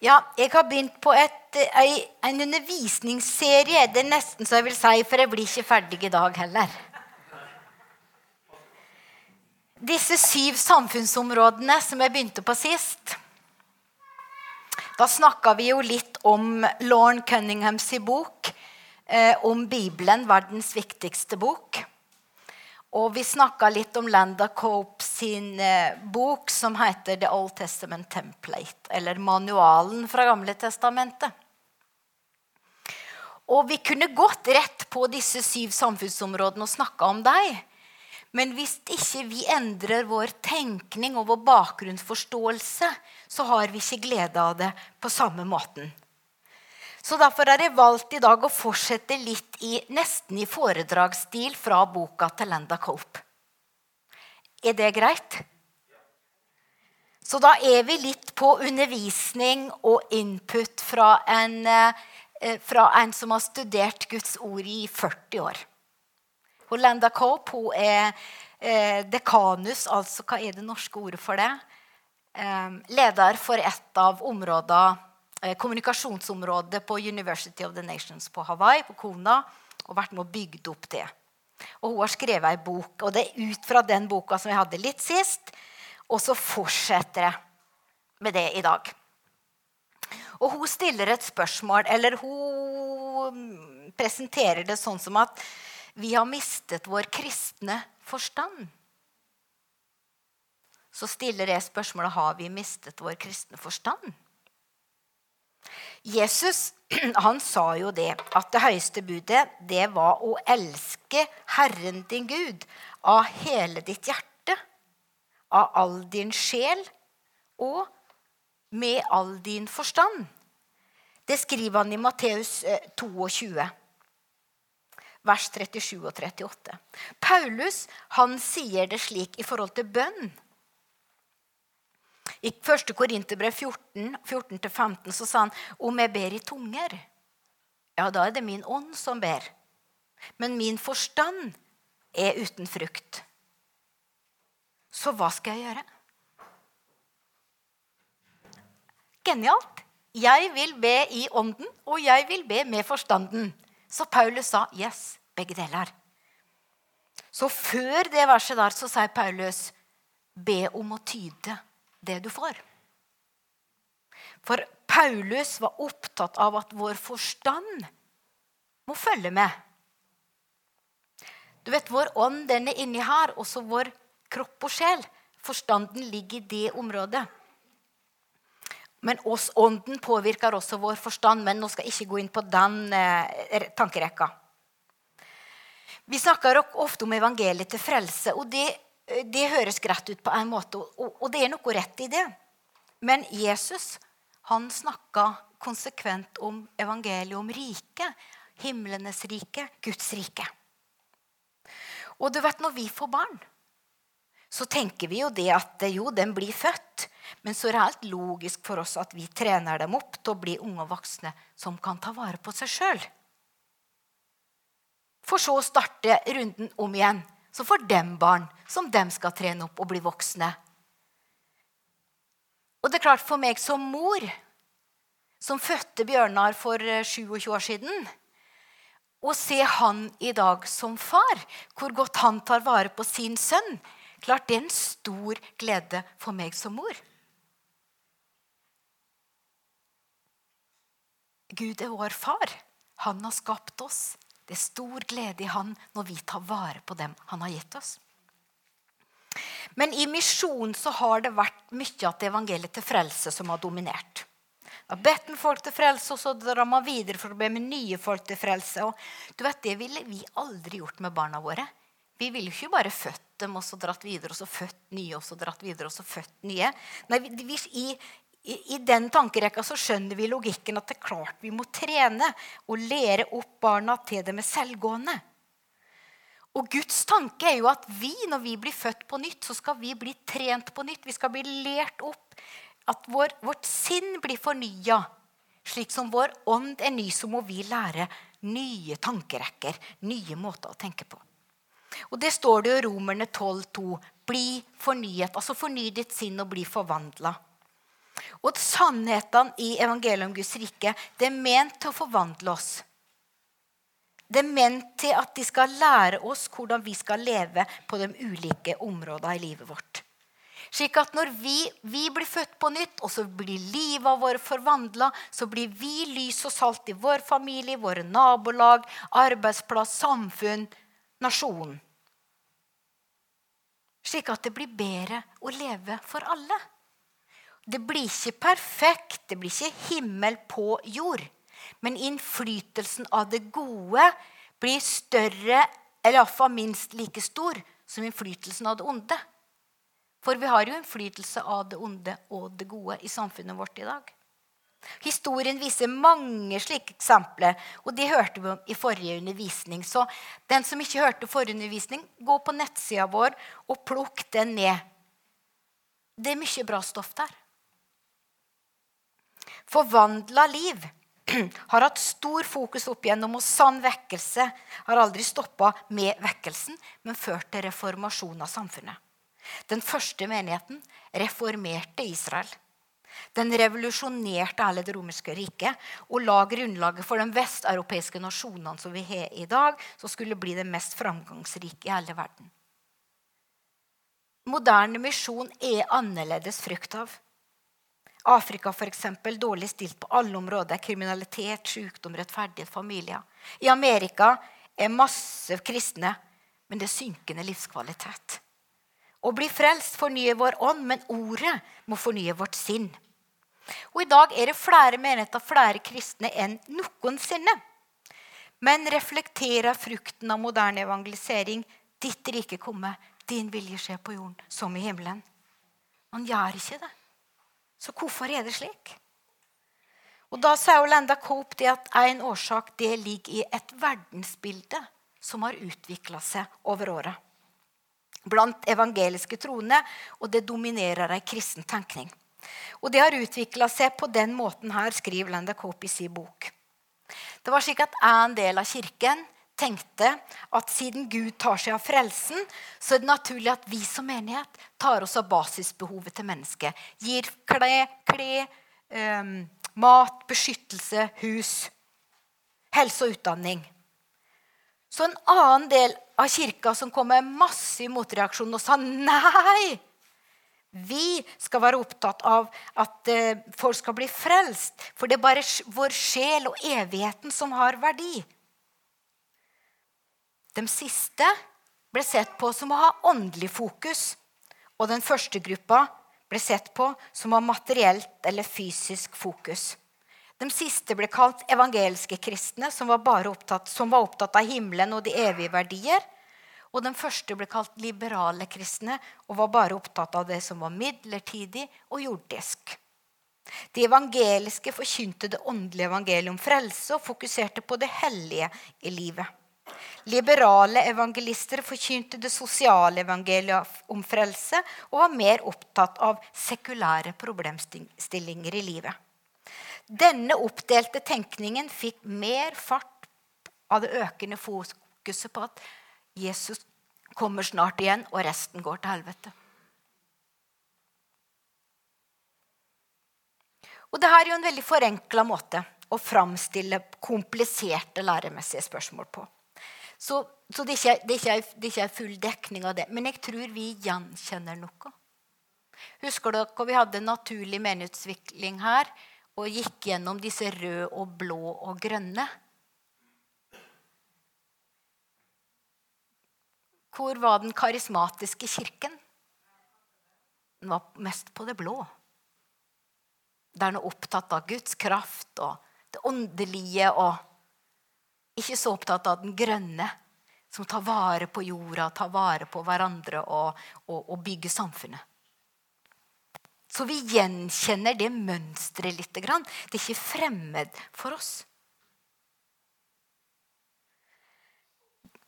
Ja, jeg har begynt på et, en undervisningsserie. Det er nesten så jeg vil si, for jeg blir ikke ferdig i dag heller. Disse syv samfunnsområdene som jeg begynte på sist Da snakka vi jo litt om Lauren Cunninghams bok eh, om Bibelen, verdens viktigste bok. Og vi snakka litt om Landa Cope sin eh, bok som heter The Old Testament Template, eller Manualen fra Gamle testamentet. Og vi kunne gått rett på disse syv samfunnsområdene og snakka om dem. Men hvis ikke vi endrer vår tenkning og vår bakgrunnsforståelse, så har vi ikke glede av det på samme måten. Så Derfor har jeg valgt i dag å fortsette litt i, nesten i foredragsstil fra boka til Lenda Cope. Er det greit? Så da er vi litt på undervisning og input fra en, eh, fra en som har studert Guds ord i 40 år. Og Lenda Cope hun er eh, dekanus, altså hva er det norske ordet for det? Eh, leder for et av områdene kommunikasjonsområdet på University of the Nations på Hawaii, på Kona, og vært med og bygd opp det. Og hun har skrevet ei bok, og det er ut fra den boka som jeg hadde litt sist. Og så fortsetter jeg med det i dag. Og hun stiller et spørsmål, eller hun presenterer det sånn som at vi har mistet vår kristne forstand. Så stiller jeg spørsmålet har vi mistet vår kristne forstand. Jesus han sa jo det, at det høyeste budet det var å elske Herren din Gud av hele ditt hjerte, av all din sjel og med all din forstand. Det skriver han i Matteus 22, eh, vers 37 og 38. Paulus han sier det slik i forhold til bønn. I 1. Korinterbrev 14, 14-15 så sa han om jeg ber i tunger, ja, da er det min ånd som ber. Men min forstand er uten frukt. Så hva skal jeg gjøre? Genialt. Jeg vil be i ånden, og jeg vil be med forstanden. Så Paulus sa yes, begge deler. Så før det verset der så sier Paulus be om å tyde det du får. For Paulus var opptatt av at vår forstand må følge med. Du vet, Vår ånd den er inni her, også vår kropp og sjel. Forstanden ligger i det området. Men oss ånden påvirker også vår forstand. Men nå skal jeg ikke gå inn på den eh, tankerekka. Vi snakker ofte om evangeliet til frelse. og det det høres greit ut på en måte, og, det er noe rett i det. Men Jesus han snakka konsekvent om evangeliet, om riket. Himlenes rike, Guds rike. Og du vet, når vi får barn, så tenker vi jo det at jo, den blir født. Men så er det helt logisk for oss at vi trener dem opp til å bli unge og voksne som kan ta vare på seg sjøl. For så å starte runden om igjen så får dem barn som dem skal trene opp og bli voksne. Og det er klart, for meg som mor, som fødte Bjørnar for 27 eh, år siden Å se han i dag som far, hvor godt han tar vare på sin sønn Klart det er en stor glede for meg som mor. Gud er vår far. Han har skapt oss. Det er stor glede i Han når vi tar vare på dem Han har gitt oss. Men i misjon så har det vært mye av evangeliet til frelse som har dominert. Da bedt folk til frelse, og så drar man videre for å be med nye folk til frelse. Og du vet, Det ville vi aldri gjort med barna våre. Vi ville ikke bare født dem og så dratt videre, og så født nye, og så dratt videre, og så født nye. Nei, vi, i, i, den tankerekka så skjønner vi logikken at det er klart vi må trene og lære opp barna til det med selvgående. Og Guds tanke er jo at vi, når vi blir født på nytt, så skal vi bli trent på nytt. Vi skal bli lært opp. At vår, vårt sinn blir fornya. Slik som vår ånd er ny, så må vi lære nye tankerekker, nye måter å tenke på. Og Det står det jo i Romerne 12,2. Bli fornyet. Altså forny ditt sinn og bli forvandla. Og sannhetene i evangeliet om Guds rike det er ment til å forvandle oss. Det er ment til at de skal lære oss hvordan vi skal leve på de ulike områdene i livet vårt. Slik at når vi, vi, blir født på nytt, og så blir livet vårt forvandla, så blir vi lys og salt i vår familie, våre nabolag, arbeidsplass, samfunn, nasjon. Slik at det blir bedre å leve for alle. Det blir ikke perfekt, det blir ikke himmel på jord. Men innflytelsen av det gode blir større, eller iallfall minst like stor, som innflytelsen av det onde. For vi har jo innflytelse av det onde og det gode i samfunnet vårt i dag. Historien viser mange slike eksempler, og det hørte vi om i forrige undervisning. Så den som ikke hørte forrige undervisning, gå på nettsida vår og plukk den ned. Det er mye bra stoff der. Forvandla liv har hatt stor fokus opp gjennom, og sann vekkelse har aldri stoppa med vekkelsen, men ført til reformasjon av samfunnet. Den første menigheten reformerte Israel. Den revolusjonerte hele det romerske riket og la grunnlaget for de vesteuropeiske nasjonene som vi har i dag, som skulle bli det mest framgangsrike i hele verden. Moderne misjon er annerledes frukt av. Afrika for eksempel, dårlig stilt på alle områder. Kriminalitet, sykdom, rettferdighet, familier. I Amerika er masse kristne, men det er synkende livskvalitet. Å bli frelst fornyer vår ånd, men ordet må fornye vårt sinn. Og I dag er det flere menigheter, flere kristne enn noensinne. Men reflekterer frukten av moderne evangelisering. Ditt rike komme, din vilje skje på jorden som i himmelen. Man gjør ikke det. Så hvorfor er det slik? Og Da sier Linda Cope det at en årsak det ligger i et verdensbilde som har utvikla seg over åra blant evangeliske troende, og det dominerer ei kristen tenkning. Og det har utvikla seg på den måten her, skriver Landa Cope i sin bok. Det var slik at en del av kirken tenkte at siden Gud tar seg av frelsen, så er det naturlig at vi som menighet tar oss av basisbehovet til mennesket. Gir kle, kle um, mat, beskyttelse, hus, helse og utdanning. Så en annen del av kirka som kom med masse motreaksjon og sa nei. Vi skal være opptatt av at uh, folk skal bli frelst. For det er bare vår sjel og evigheten som har verdi. De siste ble sett på som å ha åndelig fokus. Og den første gruppa ble sett på som å ha materielt eller fysisk fokus. De siste ble kalt evangeliske kristne, som var, opptatt, som var opptatt av himmelen og de evige verdier. Og den første ble kalt liberale kristne og var bare opptatt av det som var midlertidig og jordisk. De evangeliske forkynte det åndelige evangeliet om frelse og fokuserte på det hellige i livet. Liberale evangelister forkynte det sosiale evangeliet om frelse og var mer opptatt av sekulære problemstillinger i livet. Denne oppdelte tenkningen fikk mer fart av det økende fokuset på at Jesus kommer snart igjen, og resten går til helvete. Og Dette er jo en veldig forenkla måte å framstille kompliserte læremessige spørsmål på. Så, så det, ikke, er det, er ikke, full dekning av det. Men jeg tror vi gjenkjenner noe. Husker dere vi hadde naturlig meningsutvikling her? og gikk gjennom disse røde og blå og grønne. Hvor var den karismatiske kirken? Den var mest på det blå. Der den er opptatt av Guds kraft og det åndelige og ikke så opptatt av den grønne, som tar vare på jorda, tar vare på hverandre og, og, og bygger samfunnet. Så vi gjenkjenner det mønsteret litt. Det er ikke fremmed for oss.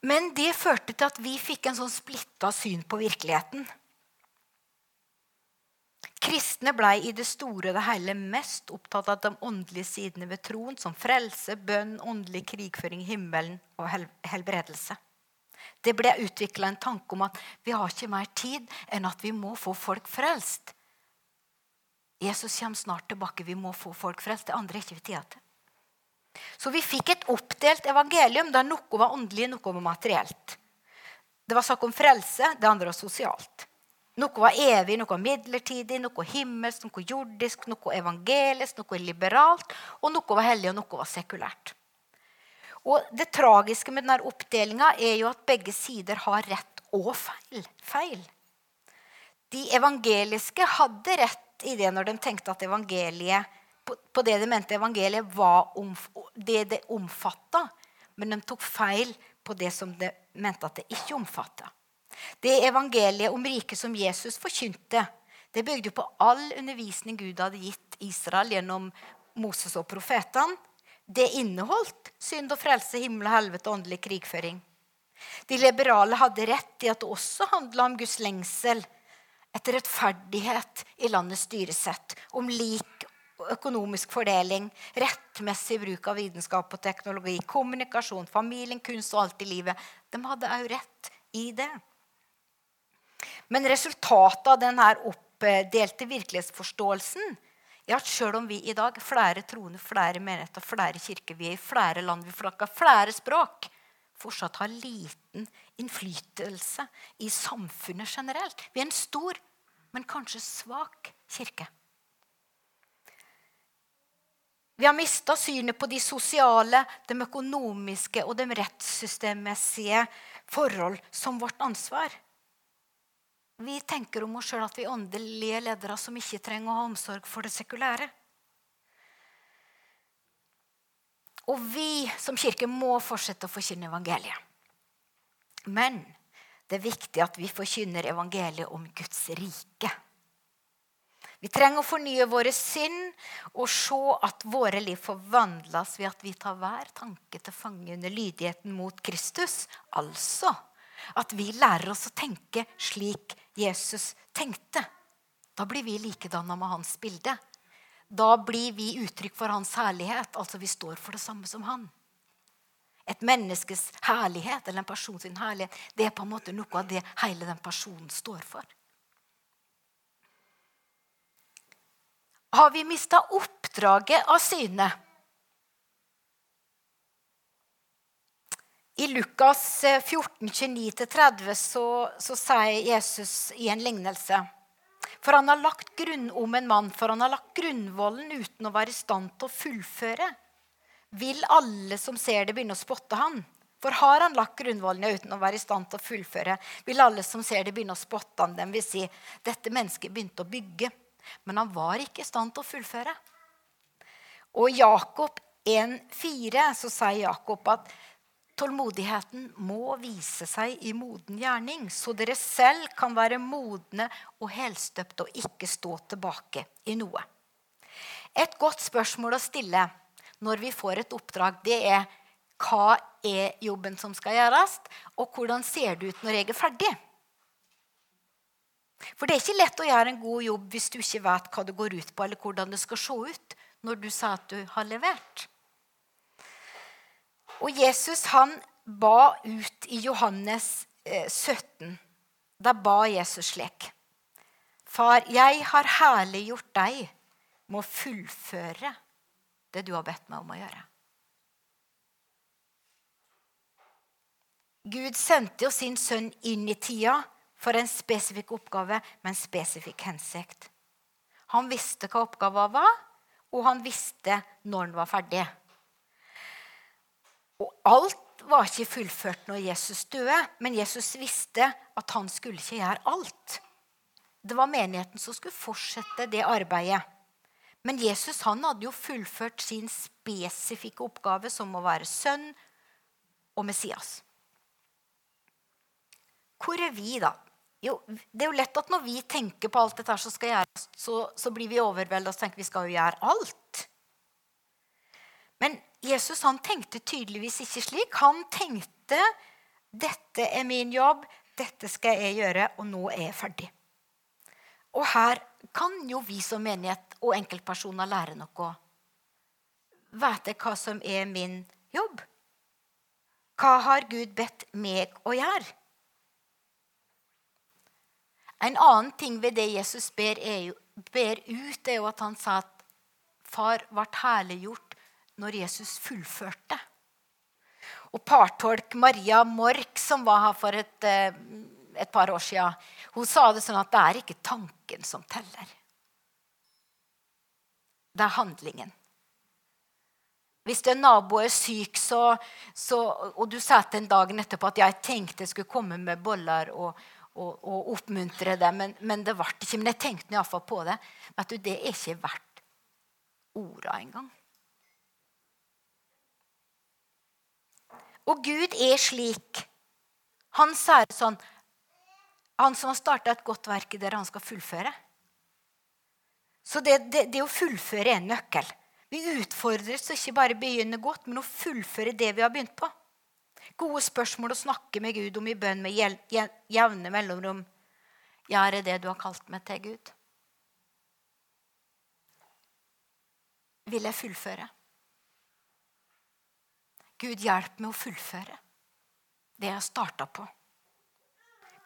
Men det førte til at vi fikk en sånn splitta syn på virkeligheten. Kristne blei i det store og det hele mest opptatt av de åndelige sidene ved troen, som frelse, bønn, åndelig krigføring, himmelen og helbredelse. Det ble utvikla en tanke om at vi har ikke mer tid enn at vi må få folk frelst Jesus kommer snart tilbake. Vi må få folk frelst. Det andre er ikke vi tida til. Så vi fikk et oppdelt evangelium der noe var åndelig, noe var materielt. Det var snakk om frelse, det andre var sosialt. Noe var evig, noe var midlertidig, noe himmelsk, noe jordisk, noe evangelisk, noe liberalt, og noe var hellig, og noe var sekulært. Og Det tragiske med denne oppdelinga er jo at begge sider har rett og feil. feil. De evangeliske hadde rett i det når de tenkte at evangeliet på, på det de mente evangeliet var om, det det omfatta, men de tok feil på det som de mente at det ikke omfatta. Det evangeliet om riket som Jesus forkynte, det bygde på all undervisning Gud hadde gitt Israel gjennom Moses og profetene. Det inneholdt synd og frelse, himmel og helvete åndelig krigføring. De liberale hadde rett i at det også handla om Guds lengsel etter rettferdighet i landets styresett, om lik økonomisk fordeling, rettmessig bruk av vitenskap og teknologi, kommunikasjon, familien, kunst og alt i livet. De hadde òg rett i det. Men resultatet av denne oppdelte virkelighetsforståelsen er at selv om vi i dag flere troende, flere menigheter, flere kirker, vi er i flere land, vi flakker flere språk, fortsatt har liten innflytelse i samfunnet generelt. Vi er en stor, men kanskje svak kirke. Vi har mista synet på de sosiale, de økonomiske og de rettssystemmessige forhold som vårt ansvar. Vi tenker om oss sjøl at vi åndelige ledere som ikke trenger å ha omsorg for det sekulære. Og vi som kirke må fortsette å forkynne evangeliet. Men det er viktig at vi forkynner evangeliet om Guds rike. Vi trenger å fornye våre sinn og se at våre liv forvandles ved at vi tar hver tanke til fange under lydigheten mot Kristus. Altså at vi lærer oss å tenke slik Jesus tenkte. Da blir vi likedanna med hans bilde. Da blir vi uttrykk for hans herlighet. Altså vi står for det samme som han. Et menneskes herlighet eller en persons herlighet det er på en måte noe av det hele den personen står for. Har vi mista oppdraget av syne? I Lukas 14, 29-30 så, så sier Jesus i en lignelse For han har lagt grunn om en mann, for han har lagt grunnvollen uten å være i stand til å fullføre. Vil alle som ser det, begynne å spotte han? For har han lagt grunnvollen uten å være i stand til å fullføre, vil alle som ser det, begynne å spotte han. Den vil si, dette mennesket begynte å bygge, men han var ikke i stand til å fullføre. Og Jakob 1,4 så sier Jakob at Tålmodigheten må vise seg i moden gjerning, så dere selv kan være modne og helstøpte og ikke stå tilbake i noe. Et godt spørsmål å stille når vi får et oppdrag, det er hva er jobben som skal gjøres, og hvordan ser det ut når jeg er ferdig? For det er ikke lett å gjøre en god jobb hvis du ikke vet hva det går ut på, eller hvordan det skal se ut når du sa at du har levert. Og Jesus han ba ut i Johannes 17. Eh, da ba Jesus slik. Far, jeg har herliggjort deg med å fullføre det du har bedt meg om å gjøre. Gud sendte jo sin sønn inn i tida for en spesifikk oppgave med en spesifikk hensikt. Han visste hva oppgaven var, og han visste når den var ferdig. Og alt var ikke fullført når Jesus døde, men Jesus visste at han skulle ikke gjøre alt. Det var menigheten som skulle fortsette det arbeidet. Men Jesus han hadde jo fullført sin spesifikke oppgave som å være sønn og Messias. Hvor er vi, da? Jo, det er jo lett at når vi tenker på alt dette som skal gjøres, så, så blir vi overveldet og tenker vi skal jo gjøre alt. Men Jesus han tenkte tydeligvis ikke slik. Han tenkte dette er min jobb, dette skal jeg gjøre, og nå er jeg ferdig. Og her kan jo vi som menighet og enkeltpersoner lære noe. Vet jeg hva som er min jobb? Hva har Gud bedt meg å gjøre? En annen ting ved det Jesus ber, er jo, ber ut, er jo at han sa at far ble herliggjort når Jesus fullførte. Og partolk Maria Mork, som var her for et, eh, et par år siden, hun sa det sånn at det er ikke tanken som teller. Det er handlingen. Hvis en nabo er syk, så, så, og du sa til en dagen etterpå at jeg tenkte jeg skulle komme med boller og, og, og oppmuntre det, men, men, det ble ikke. Men jeg tenkte iallfall på det. Vet du, Det er ikke verdt orda engang. Og Gud er slik. Han sier sånn Han som har starta et godt verk i dere, han skal fullføre. Så det, det, det å fullføre er en nøkkel. Vi utfordres til ikke bare begynne godt, men å fullføre det vi har begynt på. Gode spørsmål å snakke med Gud om i bønn med jevne mellomrom. Ja, er det det du har kalt meg til, Gud? Vil jeg fullføre? Gud, hjelp meg å fullføre det jeg har starta på.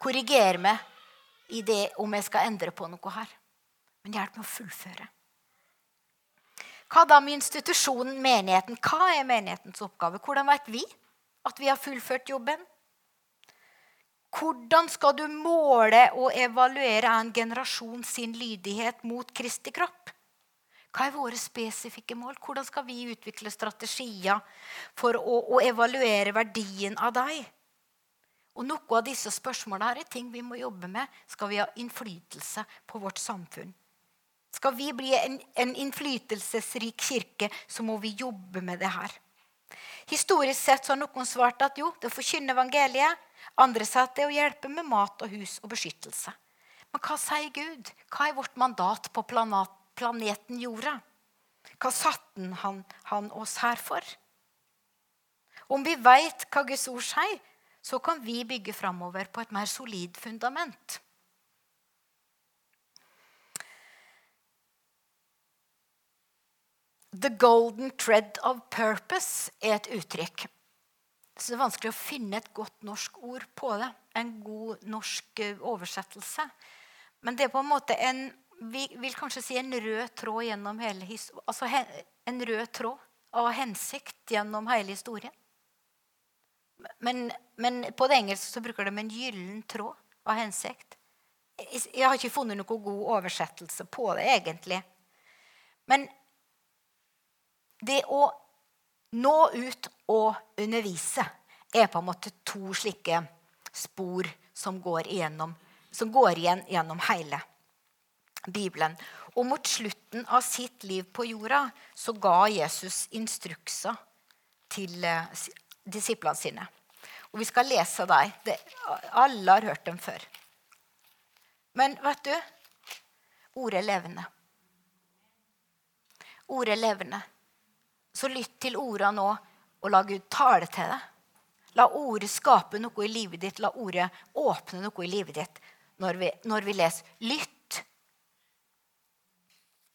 Korriger meg i det om jeg skal endre på noe her. Men hjelp meg å fullføre. Hva da med institusjonen, menigheten? Hva er menighetens oppgave? Hvordan vet vi at vi har fullført jobben? Hvordan skal du måle og evaluere en generasjon sin lydighet mot Kristi kropp? Hva er våre spesifikke mål? Hvordan skal vi utvikle strategier for å, å evaluere verdien av deg? Og Noe av disse spørsmålene er ting vi må jobbe med. Skal vi ha innflytelse på vårt samfunn? Skal vi bli en, en innflytelsesrik kirke, så må vi jobbe med det her. Historisk sett har noen svart at jo, det er å forkynne evangeliet. Andre sa at det er å hjelpe med mat og hus og beskyttelse. Men hva sier Gud? Hva er vårt mandat på planet, planeten jorda? Hva satte han, han oss her for? Om vi veit hva Guds ord sier, så kan vi bygge framover på et mer solid fundament. The golden thread of purpose er et uttrykk. Så det er vanskelig å finne et godt norsk ord på det. En god norsk eh, oversettelse. Men det er på en måte en vi vil kanskje si en rød tråd gjennom hele altså en rød tråd av hensikt gjennom hele historien. Men, men på det engelske så bruker de en gyllen tråd av hensikt. Jeg har ikke funnet noen god oversettelse på det, egentlig. Men det å nå ut og undervise er på en måte to slike spor som går, igjennom, som går igjen gjennom hele Bibelen. Og mot slutten av sitt liv på jorda så ga Jesus instrukser til eh, disiplene sine. Og vi skal lese dem. alle har hørt dem før. Men vet du ordet er levende. Ordet er levende. Så lytt til orda nå, og la Gud tale til deg. La ordet skape noe i livet ditt. La ordet åpne noe i livet ditt når vi, når vi leser. Lytt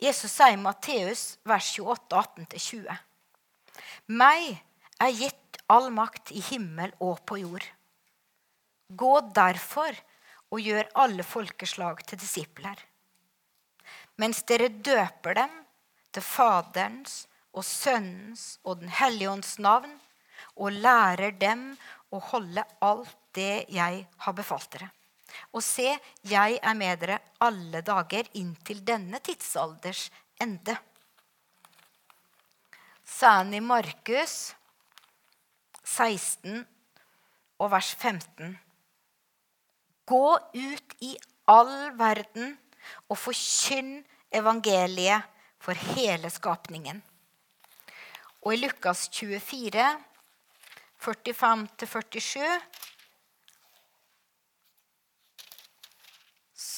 Jesus sier i Matteus vers 28, 18-20. Meg er gitt all makt i himmel og på jord. Gå derfor og gjør alle folkeslag til disipler. Mens dere døper dem til Faderens og Sønnens og Den hellige ånds navn, og lærer dem å holde alt det jeg har befalt dere. Og se, jeg er med dere alle dager inntil denne tidsalders ende. Sani Markus 16 og vers 15. Gå ut i all verden og forkynn evangeliet for hele skapningen. Og i Lukas 24, 45-47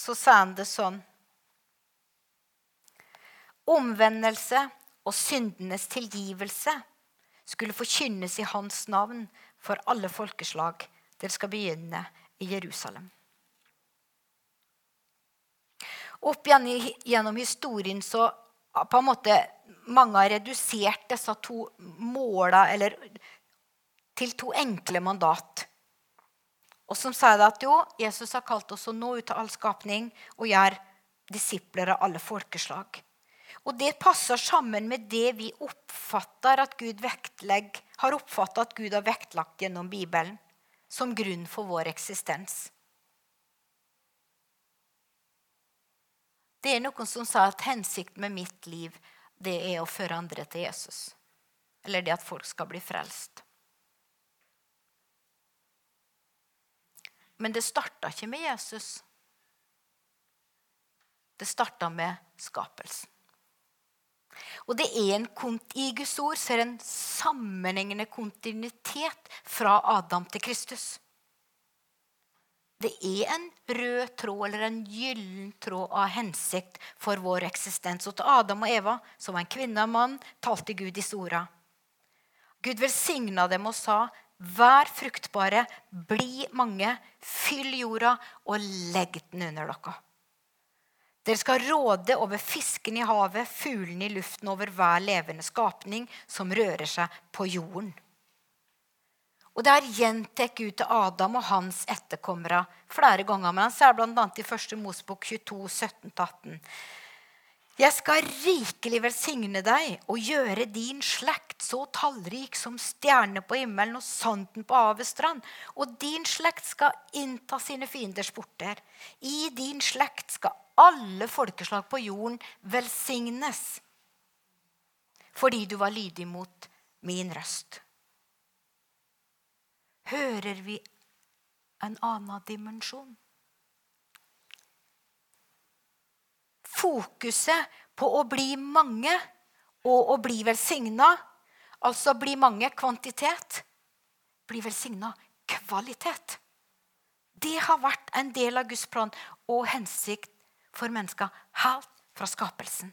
så sa han det sånn Omvendelse og syndenes tilgivelse skulle forkynnes i hans navn for alle folkeslag. Dere skal begynne i Jerusalem. Opp gjennom historien så på en måte mange har redusert disse to måla til to enkle mandat. Og som sier at jo, Jesus har kalt oss å nå ut av all skapning og gjøre disipler av alle folkeslag. Og det passer sammen med det vi oppfatter at Gud har oppfatta at Gud har vektlagt gjennom Bibelen som grunn for vår eksistens. Det er noen som sa at hensikten med mitt liv det er å føre andre til Jesus. Eller det at folk skal bli frelst. Men det starta ikke med Jesus. Det starta med skapelsen. Og det er en, I Guds ord så en sammenhengende kontinuitet fra Adam til Kristus. Det er en rød tråd eller en gyllen tråd av hensikt for vår eksistens. Og til Adam og Eva, som var en kvinne og mann, talte Gud disse orda. Gud velsigna dem og sa, Vær fruktbare, bli mange, fyll jorda og legg den under dere. Dere skal råde over fisken i havet, fuglene i luften, over hver levende skapning som rører seg på jorden. Og Der gjentar Gud til Adam og hans etterkommere flere ganger. Men han sier bl.a. i 1. Mosbok 22, 17-18. Jeg skal rikelig velsigne deg og gjøre din slekt så tallrik som stjernene på himmelen og sanden på havets strand. Og din slekt skal innta sine fienders porter. I din slekt skal alle folkeslag på jorden velsignes. Fordi du var lydig mot min røst. Hører vi en annen dimensjon? Fokuset på å bli mange og å bli velsigna, altså bli mange kvantitet, bli velsigna kvalitet. Det har vært en del av Guds plan og hensikt for mennesker helt fra skapelsen.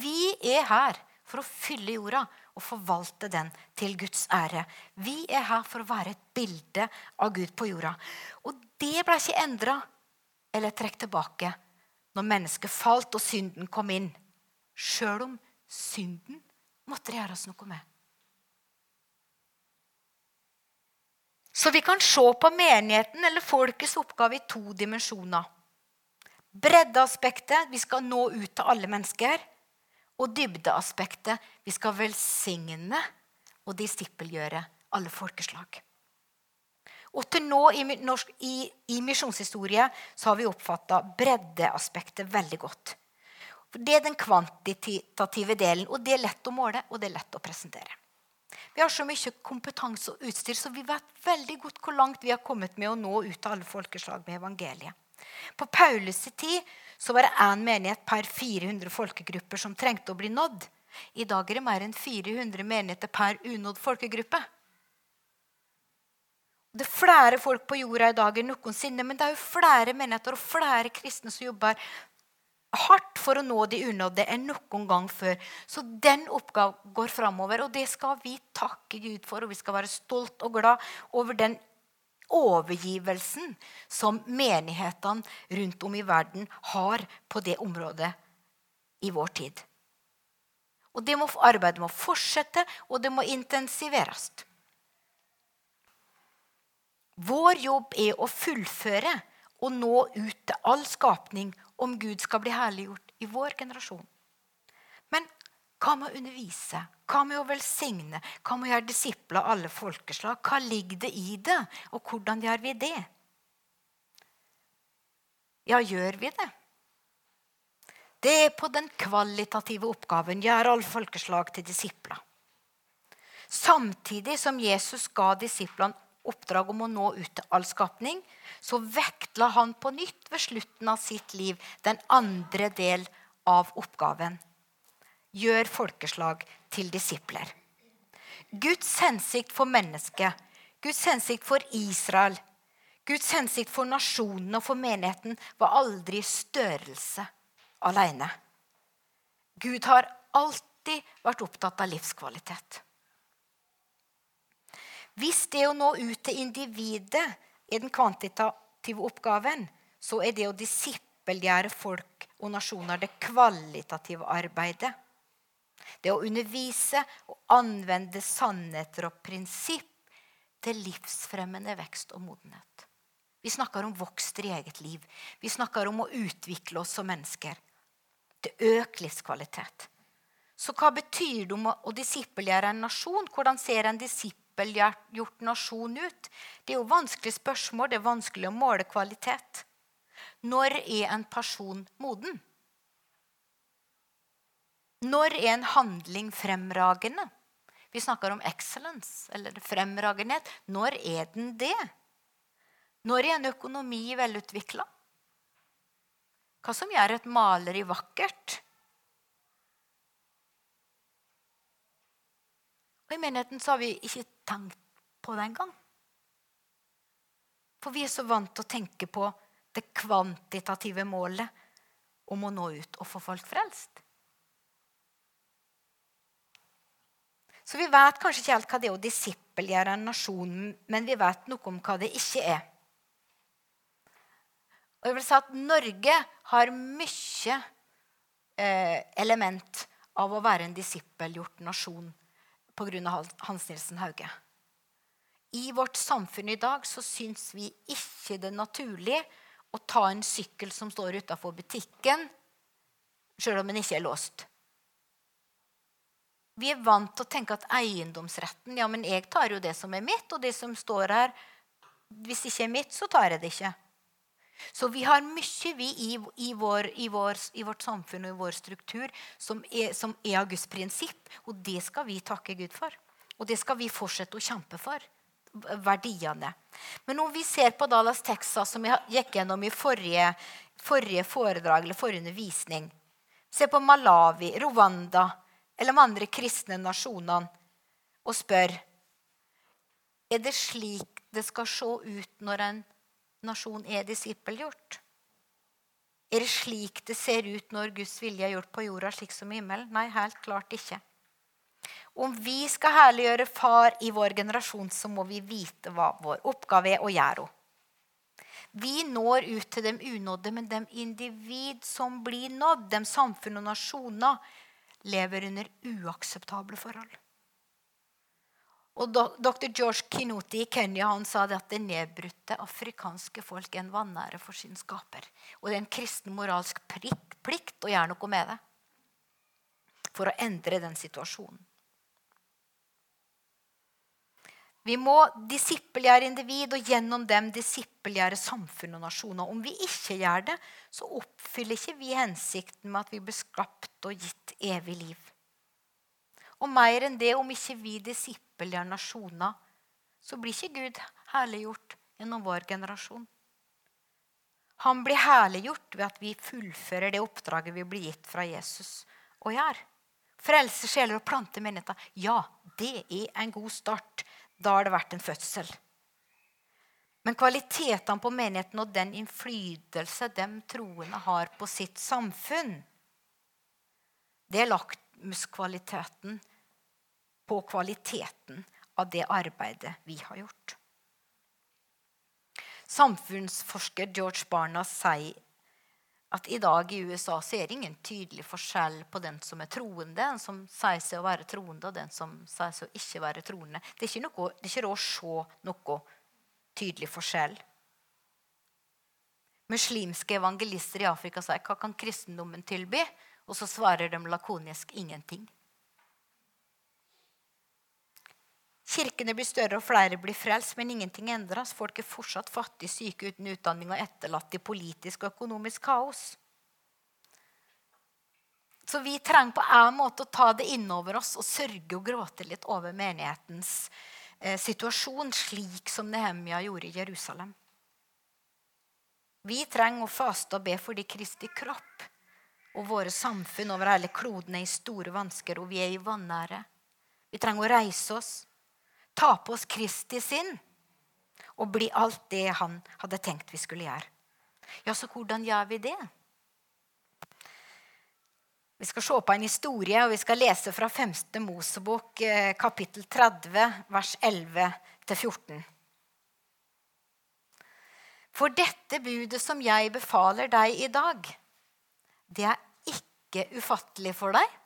Vi er her for å fylle jorda og forvalte den til Guds ære. Vi er her for å være et bilde av Gud på jorda. Og det ble ikke endra eller trukket tilbake når mennesket falt og synden kom inn. Sjøl om synden måtte det gjøres noe med. Så vi kan se på menigheten eller folkets oppgave i to dimensjoner. Breddeaspektet vi skal nå ut til alle mennesker. Og dybdeaspektet vi skal velsigne og disippelgjøre alle folkeslag. Og til nå i, norsk, i, i misjonshistorie så har vi oppfatta breddeaspektet veldig godt. For Det er den kvantitative delen, og det er lett å måle og det er lett å presentere. Vi har så mye kompetanse og utstyr, så vi vet veldig godt hvor langt vi har kommet med å nå ut til alle folkeslag med evangeliet. På Paulus' tid så var det én menighet per 400 folkegrupper som trengte å bli nådd. I dag er det mer enn 400 menigheter per unådd folkegruppe. Det er flere folk på jorda i dag enn noensinne, men det er jo flere menigheter og flere kristne som jobber hardt for å nå de unådde enn noen gang før. Så den oppgaven går framover, og det skal vi takke Gud for. Og vi skal være stolt og glad over den overgivelsen som menighetene rundt om i verden har på det området i vår tid. Og det må, Arbeidet må fortsette, og det må intensiveres. Vår jobb er å fullføre og nå ut til all skapning om Gud skal bli herliggjort i vår generasjon. Men hva med å undervise? Hva med å velsigne? Hva med å gjøre disipler av alle folkeslag? Hva ligger det i det, og hvordan gjør vi det? Ja, gjør vi det? Det er på den kvalitative oppgaven gjør alle folkeslag til disipler. Samtidig som Jesus ga disiplene oppdrag om å nå ut til all skapning, så vektla han på nytt ved slutten av sitt liv den andre del av oppgaven. Gjør folkeslag til disipler. Guds hensikt for mennesket, Guds hensikt for Israel, Guds hensikt for nasjonen og for menigheten var aldri størrelse alene. Gud har alltid vært opptatt av livskvalitet. Hvis det å nå ut til individet er den kvantitative oppgaven, så er det å disippelgjøre folk og nasjoner det kvalitative arbeidet. Det å undervise og anvende sannheter og prinsipp til livsfremmende vekst og modenhet. Vi snakker om vokst i eget liv. Vi snakker om å utvikle oss som mennesker. Til økt livskvalitet. Så hva betyr det om å disippelgjøre en nasjon? Hvordan ser en disippelgjort nasjon ut? Det er jo vanskelige spørsmål. Det er vanskelig å måle kvalitet. Når er en person moden? Når er en handling fremragende? Vi snakker om excellence, eller fremragenhet. Når er den det? Når er en økonomi velutvikla? Hva som gjør et maleri vakkert? Og I menigheten så har vi ikke tenkt på det engang. For vi er så vant til å tenke på det kvantitative målet om å nå ut og få folk frelst. Så vi vet kanskje ikke helt hva det er å disippelgjøre en nasjon, men vi vet noe om hva det ikke er. Og jeg vil si at Norge har mye eh, element av å være en disippelgjort nasjon pga. Hans Nilsen Hauge. I vårt samfunn i dag så syns vi ikke det er naturlig å ta en sykkel som står utafor butikken, sjøl om den ikke er låst. Vi er vant til å tenke at eiendomsretten Ja, men jeg tar jo det som er mitt, og det som står her Hvis det ikke er mitt, så tar jeg det ikke. Så vi har mye vi i, i, vår, i, vår, i, vårt samfunn og i vår struktur som er, som er av Guds prinsipp. Og det skal vi takke Gud for. Og det skal vi fortsette å kjempe for. Verdiene. Men når vi ser på Dallas, Texas, som jeg gikk gjennom i forrige, forrige foredrag eller forrige undervisning Se på Malawi, Rwanda eller de andre kristne nasjonene og spør Er det slik det skal se ut når en nasjon er disippelgjort? Er det slik det ser ut når Guds vilje er gjort på jorda, slik som i himmelen? Nei, helt klart ikke. Om vi skal herliggjøre Far i vår generasjon, så må vi vite hva vår oppgave er, og gjøre. Vi når ut til de unådde, men de individ som blir nådd, de samfunn og nasjoner, lever under uakseptable forhold. Og Dr. George Kinoti i Kenya han sa det at det nedbrutte afrikanske folk er en vanære for sin skaper. Og det er en kristen moralsk plikt å gjøre noe med det for å endre den situasjonen. Vi må disippelgjøre individ og gjennom dem disippelgjøre samfunn og nasjoner. Om vi ikke gjør det, så oppfyller ikke vi hensikten med at vi blir skapt og gitt evig liv. Og mer enn det, om ikke vi disippelgjør nasjoner, så blir ikke Gud herliggjort gjennom vår generasjon. Han blir herliggjort ved at vi fullfører det oppdraget vi blir gitt fra Jesus og gjøre. Frelse sjeler og plante menigheter. Ja, det er en god start. Da har det vært en fødsel. Men kvalitetene på menigheten og den innflytelse de troende har på sitt samfunn, det er lakmuskvaliteten på kvaliteten av det arbeidet vi har gjort. Samfunnsforsker George Barna sier at i dag i USA så er det ingen tydelig forskjell på den som er troende, den som sier seg å være troende, og den som sier seg å ikke være troende. Det er ikke, noe, det er ikke råd å se noe tydelig forskjell. Muslimske evangelister i Afrika sier hva kan kristendommen tilby? Og så svarer de lakonisk ingenting. Kirkene blir større, og flere blir frelst, men ingenting endres. Folk er fortsatt fattige, syke, uten utdanning og etterlatt i politisk og økonomisk kaos. Så vi trenger på en måte å ta det innover oss og sørge og gråte litt over menighetens eh, situasjon, slik som Nehemia gjorde i Jerusalem. Vi trenger å faste og be fordi Kristi kropp og våre samfunn over hele kloden er i store vansker, og vi er i vanære. Vi trenger å reise oss ta på oss Kristi sinn og bli alt det han hadde tenkt vi skulle gjøre. Ja, så hvordan gjør vi det? Vi skal se på en historie, og vi skal lese fra 5. Mosebok, eh, kapittel 30, vers 11-14. For dette budet som jeg befaler deg i dag, det er ikke ufattelig for deg,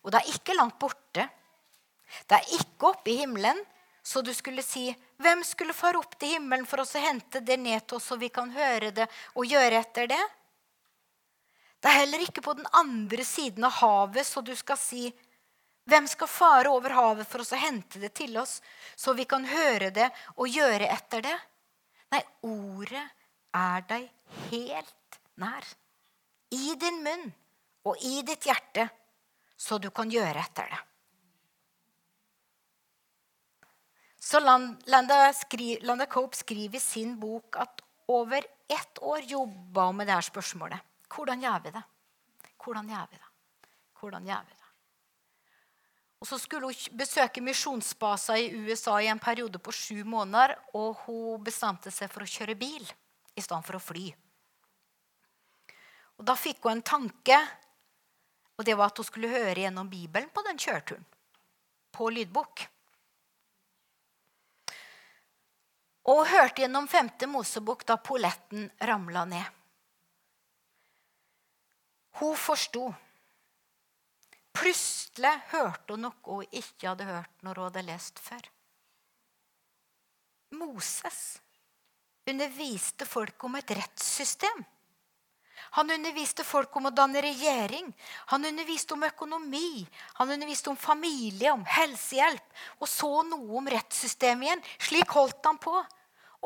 og det er ikke langt borte. Det er ikke oppe i himmelen, Så du skulle si, 'Hvem skulle fare opp til himmelen for oss å hente det ned til oss, så vi kan høre det og gjøre etter det?' Det er heller ikke på den andre siden av havet, så du skal si, 'Hvem skal fare over havet for oss å hente det til oss, så vi kan høre det og gjøre etter det?' Nei, ordet er deg helt nær. I din munn og i ditt hjerte, så du kan gjøre etter det. Så Landa, skri, Landa Cope skriver i sin bok at over ett år jobba hun med det her spørsmålet. Hvordan gjør vi det? Hvordan gjør vi det? Hvordan gjør vi det? Og Så skulle hun besøke misjonsbaser i USA i en periode på sju måneder. Og hun bestemte seg for å kjøre bil i stedet for å fly. Og Da fikk hun en tanke, og det var at hun skulle høre gjennom Bibelen på den kjøreturen. På lydbok. Og hørte gjennom femte Mosebok da polletten ramla ned. Hun forsto. Plutselig hørte hun noe hun ikke hadde hørt når hun hadde lest før. Moses underviste folk om et rettssystem. Han underviste folk om å danne regjering. Han underviste om økonomi, han underviste om familie, om helsehjelp. Og så noe om rettssystemet igjen. Slik holdt han på.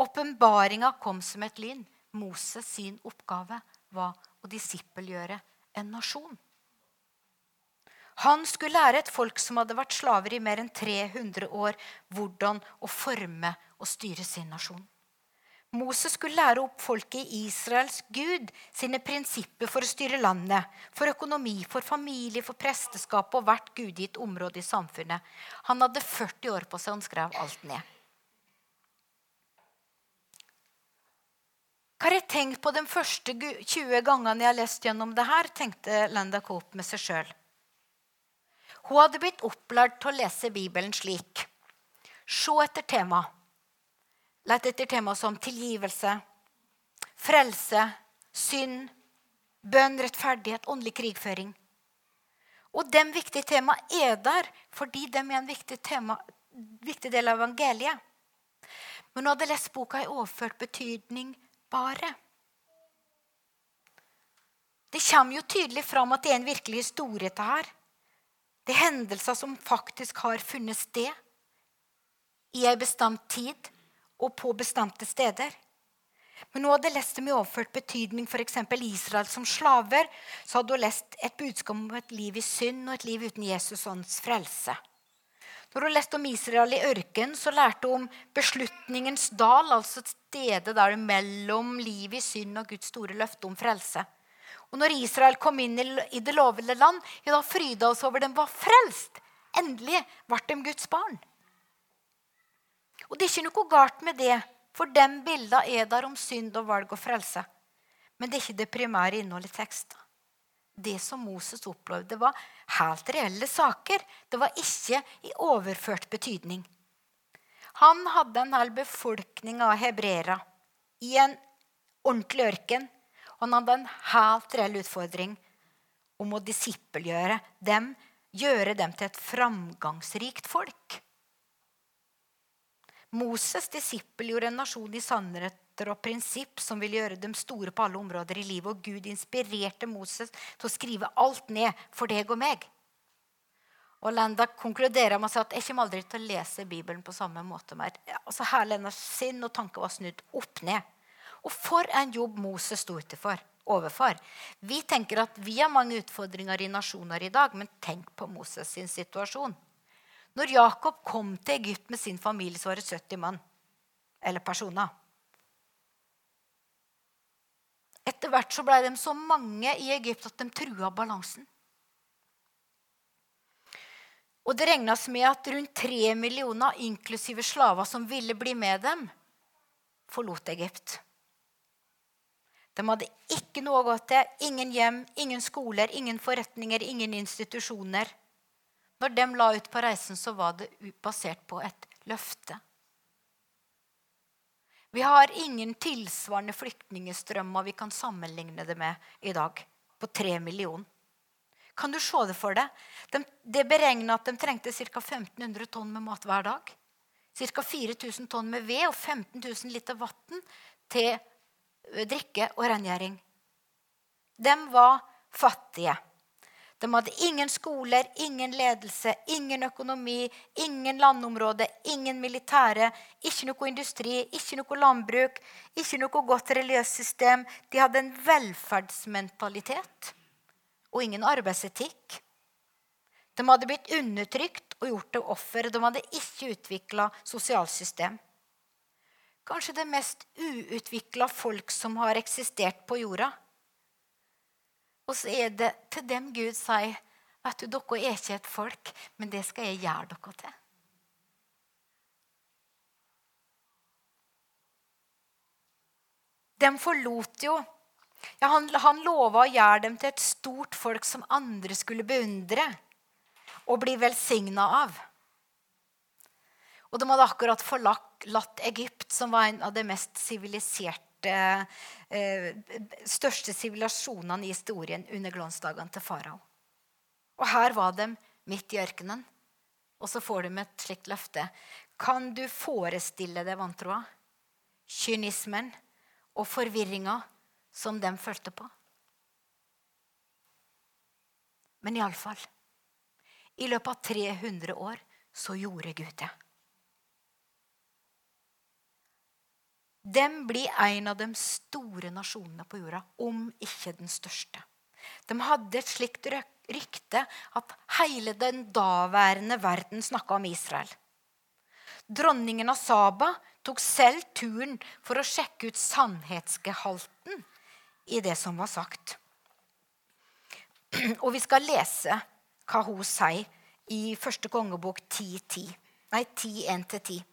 Åpenbaringa kom som et lyn. Moses sin oppgave var å disippelgjøre en nasjon. Han skulle lære et folk som hadde vært slaver i mer enn 300 år, hvordan å forme og styre sin nasjon. Moses skulle lære opp folket i Israels Gud sine prinsipper for å styre landet, for økonomi, for familie, for presteskap og hvert gudgitt område i samfunnet. Han hadde 40 år på seg, og han skrev alt ned. Hva har jeg tenkt på de første 20 gangene jeg har lest gjennom det her, tenkte Landa Cope med seg sjøl. Hun hadde blitt opplært til å lese Bibelen slik. Se etter tema. Lett etter tema som tilgivelse, frelse, synd, bønn, rettferdighet, åndelig krigføring. Og de viktige temaene er der fordi de er en viktig, tema, viktig del av evangeliet. Men hun hadde lest boka i overført betydning bare. Det kommer jo tydelig fram at det er en virkelig historie. til her. Det er hendelser som faktisk har funnet sted i ei bestemt tid og på bestemte steder. Men hun hadde lest dem i overført betydning, f.eks. Israel som slaver. Så hadde hun lest et budskap om et liv i synd og et liv uten Jesus ånds frelse. Når hun leste om Israel i ørkenen, så lærte hun om beslutningens dal, altså et sted der mellom livet i synd og Guds store løfte om frelse. Og når Israel kom inn i det lovede land, ja, da fryda oss over dem var frelst. Endelig ble de Guds barn. Og det er ikke noe galt med det, for de bildene er der om synd og valg og frelse. Men det er ikke det primære innholdet i teksten. Det som Moses opplevde, var helt reelle saker. Det var ikke i overført betydning. Han hadde en hel befolkning av hebreere i en ordentlig ørken han hadde en helt reell utfordring om å disippelgjøre dem, gjøre dem til et framgangsrikt folk. Moses' disippel gjorde en nasjon i sannheter og prinsipp som ville gjøre dem store på alle områder i livet. Og Gud inspirerte Moses til å skrive alt ned for deg og meg. Og Lenda konkluderer med å si at jeg kommer aldri til å lese Bibelen på samme måte mer. Altså Hele hennes sinn og tanke var snudd opp ned. Og for en jobb Moses sto utenfor, overfor. Vi tenker at vi har mange utfordringer i nasjoner i dag, men tenk på Moses sin situasjon. Når Jakob kom til Egypt med sin familie, så var det 70 mann. Eller personer. Etter hvert så ble de så mange i Egypt at de trua balansen. Og det regnes med at rundt tre millioner, inklusive slaver som ville bli med dem, forlot Egypt. De hadde ikke noe å gå til, ingen hjem, ingen skoler, ingen forretninger, ingen institusjoner. Når de la ut på reisen, så var det basert på et løfte. Vi har ingen tilsvarende flyktningstrømmer vi kan sammenligne det med i dag, på tre millioner. Kan du se det for deg? De, det beregna at de trengte ca. 1500 tonn med mat hver dag. ca. 4000 tonn med ved og 15 000 liter vann til eh, drikke og rengjøring. De var fattige. De hadde ingen skoler, ingen ledelse, ingen økonomi, ingen landområde, ingen militære, ikke noe industri, ikke noe landbruk, ikke noe godt religiøst system. De hadde en velferdsmentalitet og ingen arbeidsetikk. De hadde blitt undertrykt og gjort til offer. De hadde ikke utvikla sosialsystem. Kanskje det mest uutvikla folk som har eksistert på jorda. Og så er det til dem Gud sier vet du, dere er ikke et folk, men det skal jeg gjøre dere til. De forlot jo ja, Han, han lova å gjøre dem til et stort folk som andre skulle beundre og bli velsigna av. Og de hadde akkurat forlatt Egypt, som var en av de mest siviliserte største sivilasjonene i historien under glansdagene til farao. Og her var de midt i ørkenen. Og så får de et slikt løfte. Kan du forestille deg vantroa, kynismen og forvirringa som de følte på? Men iallfall I løpet av 300 år så gjorde Gud det. Den blir en av de store nasjonene på jorda, om ikke den største. De hadde et slikt rykte at hele den daværende verden snakka om Israel. Dronningen av Saba tok selv turen for å sjekke ut sannhetsgehalten i det som var sagt. Og vi skal lese hva hun sier i første kongebok 10.10. Nei, 10.1-10.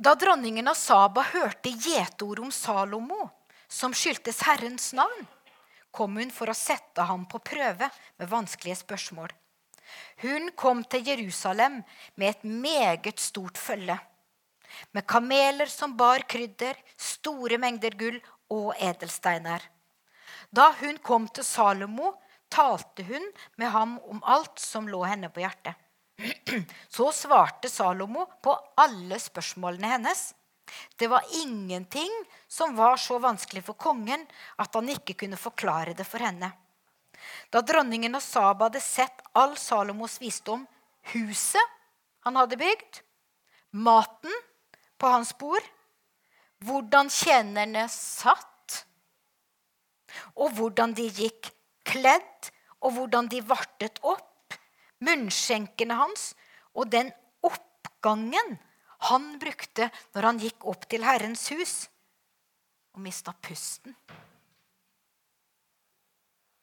Da dronningen av Saba hørte gjetord om Salomo, som skyldtes Herrens navn, kom hun for å sette ham på prøve med vanskelige spørsmål. Hun kom til Jerusalem med et meget stort følge. Med kameler som bar krydder, store mengder gull og edelsteiner. Da hun kom til Salomo, talte hun med ham om alt som lå henne på hjertet. Så svarte Salomo på alle spørsmålene hennes. Det var ingenting som var så vanskelig for kongen at han ikke kunne forklare det for henne. Da dronningen av Saba hadde sett all Salomos visdom, huset han hadde bygd, maten på hans bord, hvordan tjenerne satt, og hvordan de gikk kledd, og hvordan de vartet opp, munnskjenkene hans og den oppgangen han brukte når han gikk opp til Herrens hus og mista pusten.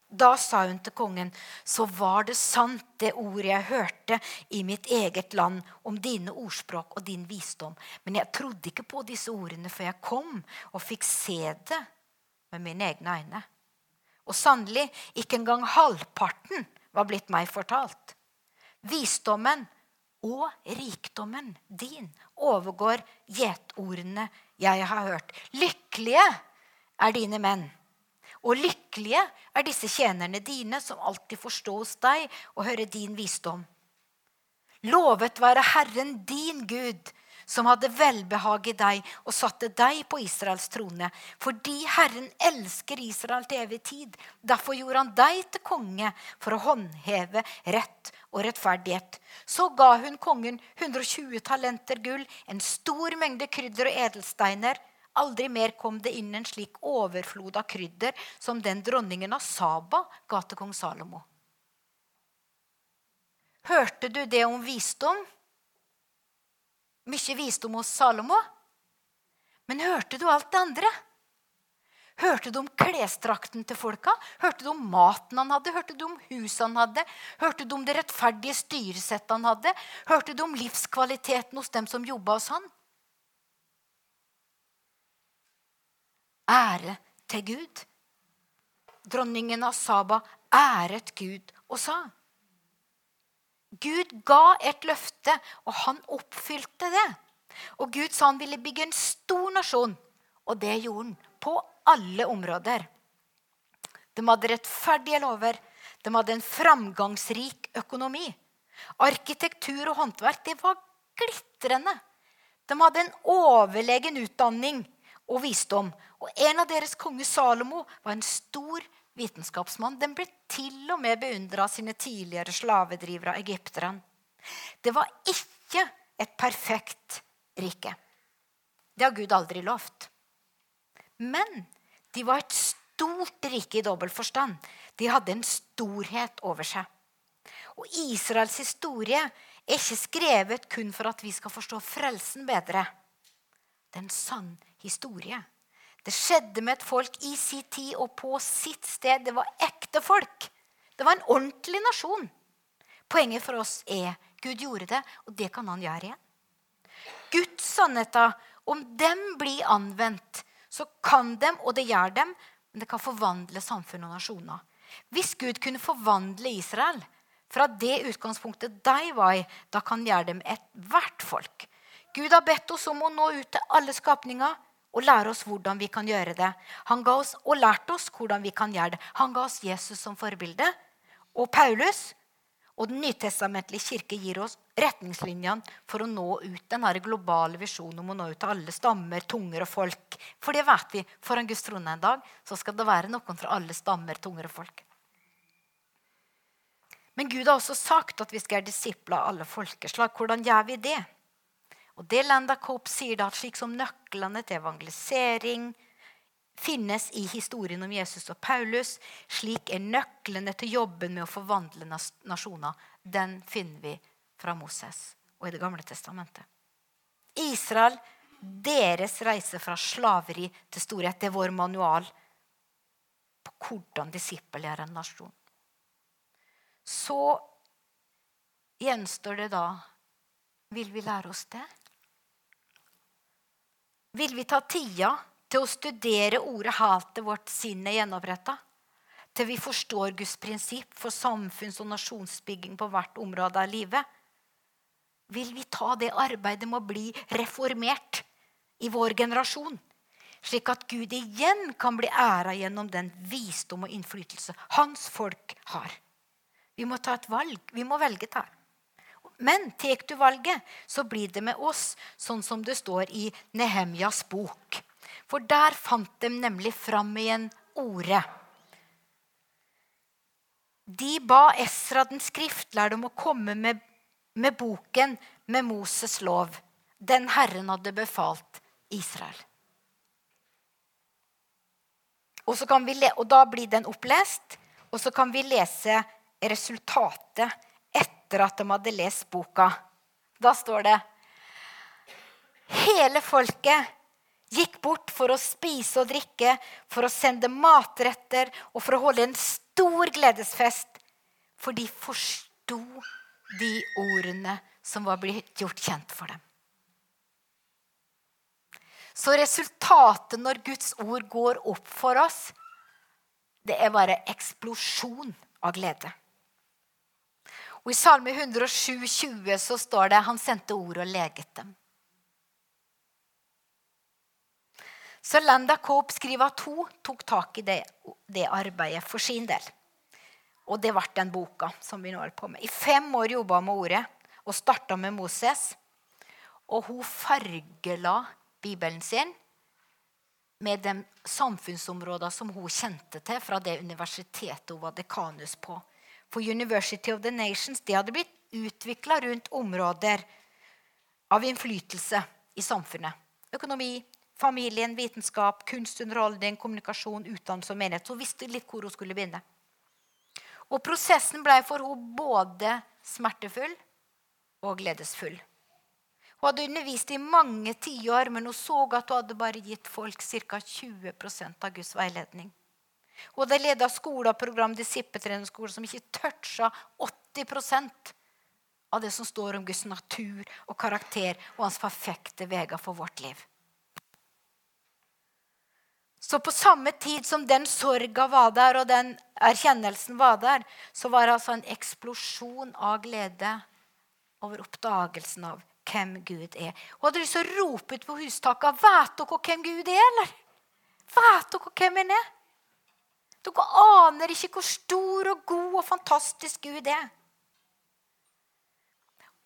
Da sa hun til kongen, så var det sant, det ordet jeg hørte i mitt eget land om dine ordspråk og din visdom. Men jeg trodde ikke på disse ordene før jeg kom og fikk se det med mine egne øyne. Og sannelig, ikke engang halvparten var blitt meg fortalt. Visdommen og rikdommen din overgår gjetordene jeg har hørt. Lykkelige er dine menn. Og lykkelige er disse tjenerne dine, som alltid får stå hos deg og høre din visdom. Lovet være Herren din Gud, som hadde velbehag i deg og satte deg på Israels trone. Fordi Herren elsker Israel til evig tid. Derfor gjorde han deg til konge for å håndheve rett og rettferdighet. Så ga hun kongen 120 talenter gull, en stor mengde krydder og edelsteiner. Aldri mer kom det inn en slik overflod av krydder som den dronningen av Saba ga til kong Salomo. Hørte du det om visdom? Mye visdom hos Salomo. Men hørte du alt det andre? Hørte du om klesdrakten til folka? Hørte du om maten han hadde? Hørte du om huset han hadde? Hørte du om det rettferdige styresettet han hadde? Hørte du om livskvaliteten hos dem som jobba hos han? Ære til Gud. Dronningen av Saba æret Gud og sa Gud ga et løfte, og han oppfylte det. Og Gud sa han ville bygge en stor nasjon, og det gjorde han på alle områder. De hadde rettferdige lover. De hadde en framgangsrik økonomi. Arkitektur og håndverk det var glitrende. De hadde en overlegen utdanning og visdom. Og en av deres konge Salomo var en stor vitenskapsmann. Den ble til og med beundra av sine tidligere slavedrivere, egypterne. Det var ikke et perfekt rike. Det har Gud aldri lovt. Men de var et stort rike i dobbel forstand. De hadde en storhet over seg. Og Israels historie er ikke skrevet kun for at vi skal forstå frelsen bedre. Det er en sann historie. Det skjedde med et folk i sin tid og på sitt sted. Det var ekte folk. Det var en ordentlig nasjon. Poenget for oss er Gud gjorde det, og det kan han gjøre igjen. Guds sannheter, om dem blir anvendt, så kan dem, og det gjør dem, men det kan forvandle samfunn og nasjoner. Hvis Gud kunne forvandle Israel fra det utgangspunktet de var i, da kan han gjøre dem ethvert folk. Gud har bedt oss om å nå ut til alle skapninger og lære oss hvordan vi kan gjøre det. Han ga oss og lærte oss hvordan vi kan gjøre det. Han ga oss Jesus som forbilde. Og Paulus og Den nytestamentlige kirke gir oss retningslinjene for å nå ut den globale visjonen om å nå ut til alle stammer, tunger og folk. For det vet vi. Foran Guds trone en dag så skal det være noen fra alle stammer, tunger og folk. Men Gud har også sagt at vi skal være disipler av alle folkeslag. Hvordan gjør vi det? Og det Lenda Cope sier da, slik som nøklene til evangelisering finnes i historien om Jesus og Paulus, slik er nøklene til jobben med å forvandle nasjoner. Den finner vi fra Moses og i Det gamle testamentet. Israel, deres reise fra slaveri til storhet, det er vår manual på hvordan disippelgjøre en nasjon. Så gjenstår det da Vil vi lære oss det? Vil vi ta tida til å studere ordet 'hatet vårt sinnet gjenoppretta'? Til vi forstår Guds prinsipp for samfunns- og nasjonsbygging på hvert område av livet? Vil vi ta det arbeidet med å bli reformert i vår generasjon? Slik at Gud igjen kan bli æra gjennom den visdom og innflytelse hans folk har. Vi må ta et valg. Vi må velge det. Men tar du valget, så blir det med oss, sånn som det står i Nehemjas bok. For der fant de nemlig fram igjen ordet. De ba Esra den skriftlærde om å komme med, med boken med Moses' lov. Den Herren hadde befalt Israel. Og, vi, og Da blir den opplest, og så kan vi lese resultatet etter at de hadde lest boka. Da står det Hele folket gikk bort for å spise og drikke, for å sende matretter og for å holde en stor gledesfest. For de forsto de ordene som var blitt gjort kjent for dem. Så resultatet når Guds ord går opp for oss, det er bare eksplosjon av glede. Og I Salme 107, 20 så står det han sendte ord og leget dem. Så Landa Cope skriver at hun tok tak i det, det arbeidet for sin del. Og det ble den boka som vi nå holder på med. I fem år jobba hun med ordet og starta med Moses. Og hun fargela Bibelen sin med de samfunnsområdene som hun kjente til fra det universitetet hun var dekanus på. For University of the Nations det hadde blitt utvikla rundt områder av innflytelse i samfunnet. Økonomi, familien, vitenskap, kunst, underholdning, kommunikasjon, utdannelse og menighet. Så hun visste litt hvor hun skulle begynne. Og prosessen ble for henne både smertefull og gledesfull. Hun hadde undervist i mange tiår, men hun så at hun hadde bare gitt folk ca. 20% av Guds veiledning. Hun hadde leda skoler og program som ikke toucha 80% av det som står om Guds natur og karakter og hans perfekte veier for vårt liv. Så på samme tid som den sorga var der, og den erkjennelsen var der, så var det altså en eksplosjon av glede over oppdagelsen av hvem Gud er. Hun hadde lyst til å rope ut på hustaket Vet dere hvem Gud er, eller? Vet dere hvem han er? Dere aner ikke hvor stor og god og fantastisk Gud er.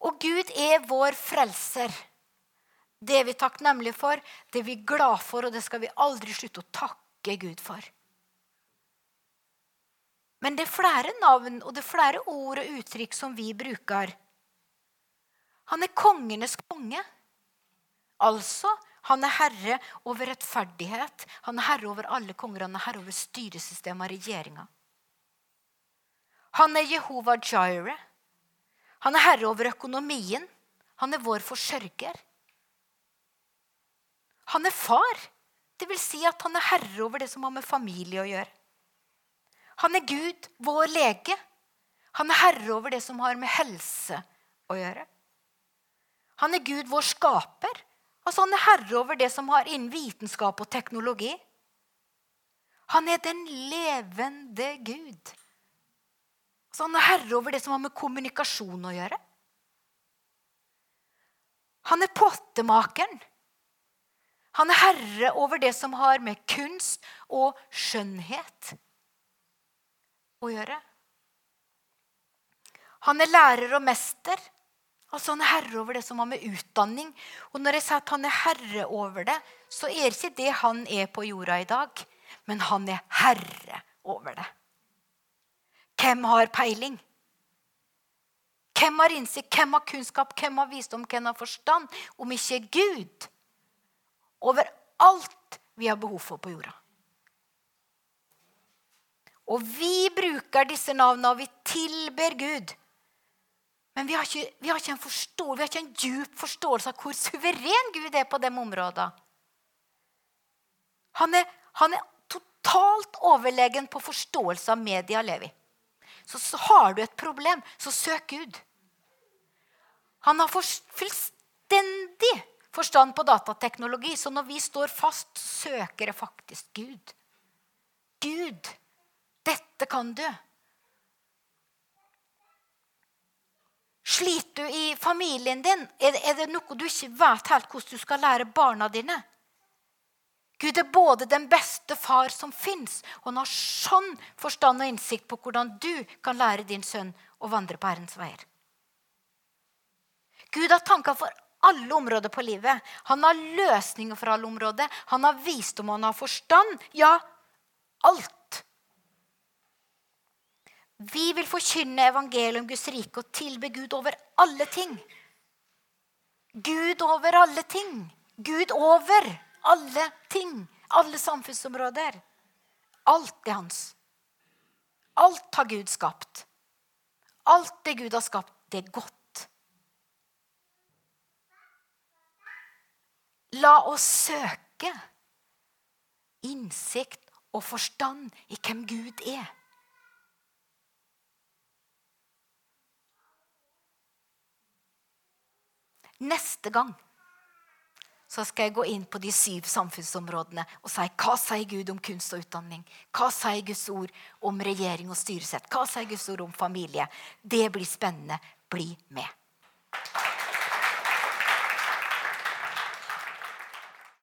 Og Gud er vår frelser. Det er vi takknemlige for, det er vi glad for, og det skal vi aldri slutte å takke Gud for. Men det er flere navn og det er flere ord og uttrykk som vi bruker. Han er kongenes konge. Altså, han er herre over rettferdighet. Han er herre over alle konger. Han er herre over styresystemet og regjeringa. Han er Jehova Jireh. Han er herre over økonomien. Han er vår forsørger. Han er far. Det vil si at han er herre over det som har med familie å gjøre. Han er Gud, vår lege. Han er herre over det som har med helse å gjøre. Han er Gud, vår skaper. Altså Han er herre over det som har innen vitenskap og teknologi. Han er den levende Gud. Altså han er herre over det som har med kommunikasjon å gjøre. Han er pottemakeren. Han er herre over det som har med kunst og skjønnhet å gjøre. Han er lærer og mester. Altså Han er herre over det som har med utdanning. Og når jeg sier at han er herre over det, så er det ikke det han er på jorda i dag. Men han er herre over det. Hvem har peiling? Hvem har innsikt, hvem har kunnskap, hvem har visdom, hvem har forstand? Om ikke Gud. Over alt vi har behov for på jorda. Og vi bruker disse navnene, og vi tilber Gud. Men vi har ikke, vi har en, forstå, vi har ikke en djup forståelse av hvor suveren Gud er på de områdene. Han er, han er totalt overlegen på forståelse av media lever så, så har du et problem, så søk Gud. Han har fullstendig forstand på datateknologi, så når vi står fast, søker det faktisk Gud. Gud, dette kan du. Sliter du i familien din? Er det, noe du ikke vet helt hvordan du skal lære barna dine? Gud er både den beste far som fins, og han har sånn forstand og innsikt på hvordan du kan lære din sønn å vandre på Herrens veier. Gud har tanker for alle områder på livet. Han har løsninger for alle områder. Han har visdom og han har forstand. Ja, alt. Vi vil forkynne evangeliet om Guds rike og tilbe Gud over alle ting. Gud over alle ting. Gud over alle ting. Alle samfunnsområder. Alt er hans. Alt har Gud skapt. Alt det Gud har skapt, det er godt. La oss søke innsikt og forstand i hvem Gud er. Neste gang så skal jeg gå inn på de syv samfunnsområdene og si hva sier Gud om kunst og utdanning? Hva sier Guds ord om regjering og styresett? Hva sier Guds ord om familie? Det blir spennende. Bli med.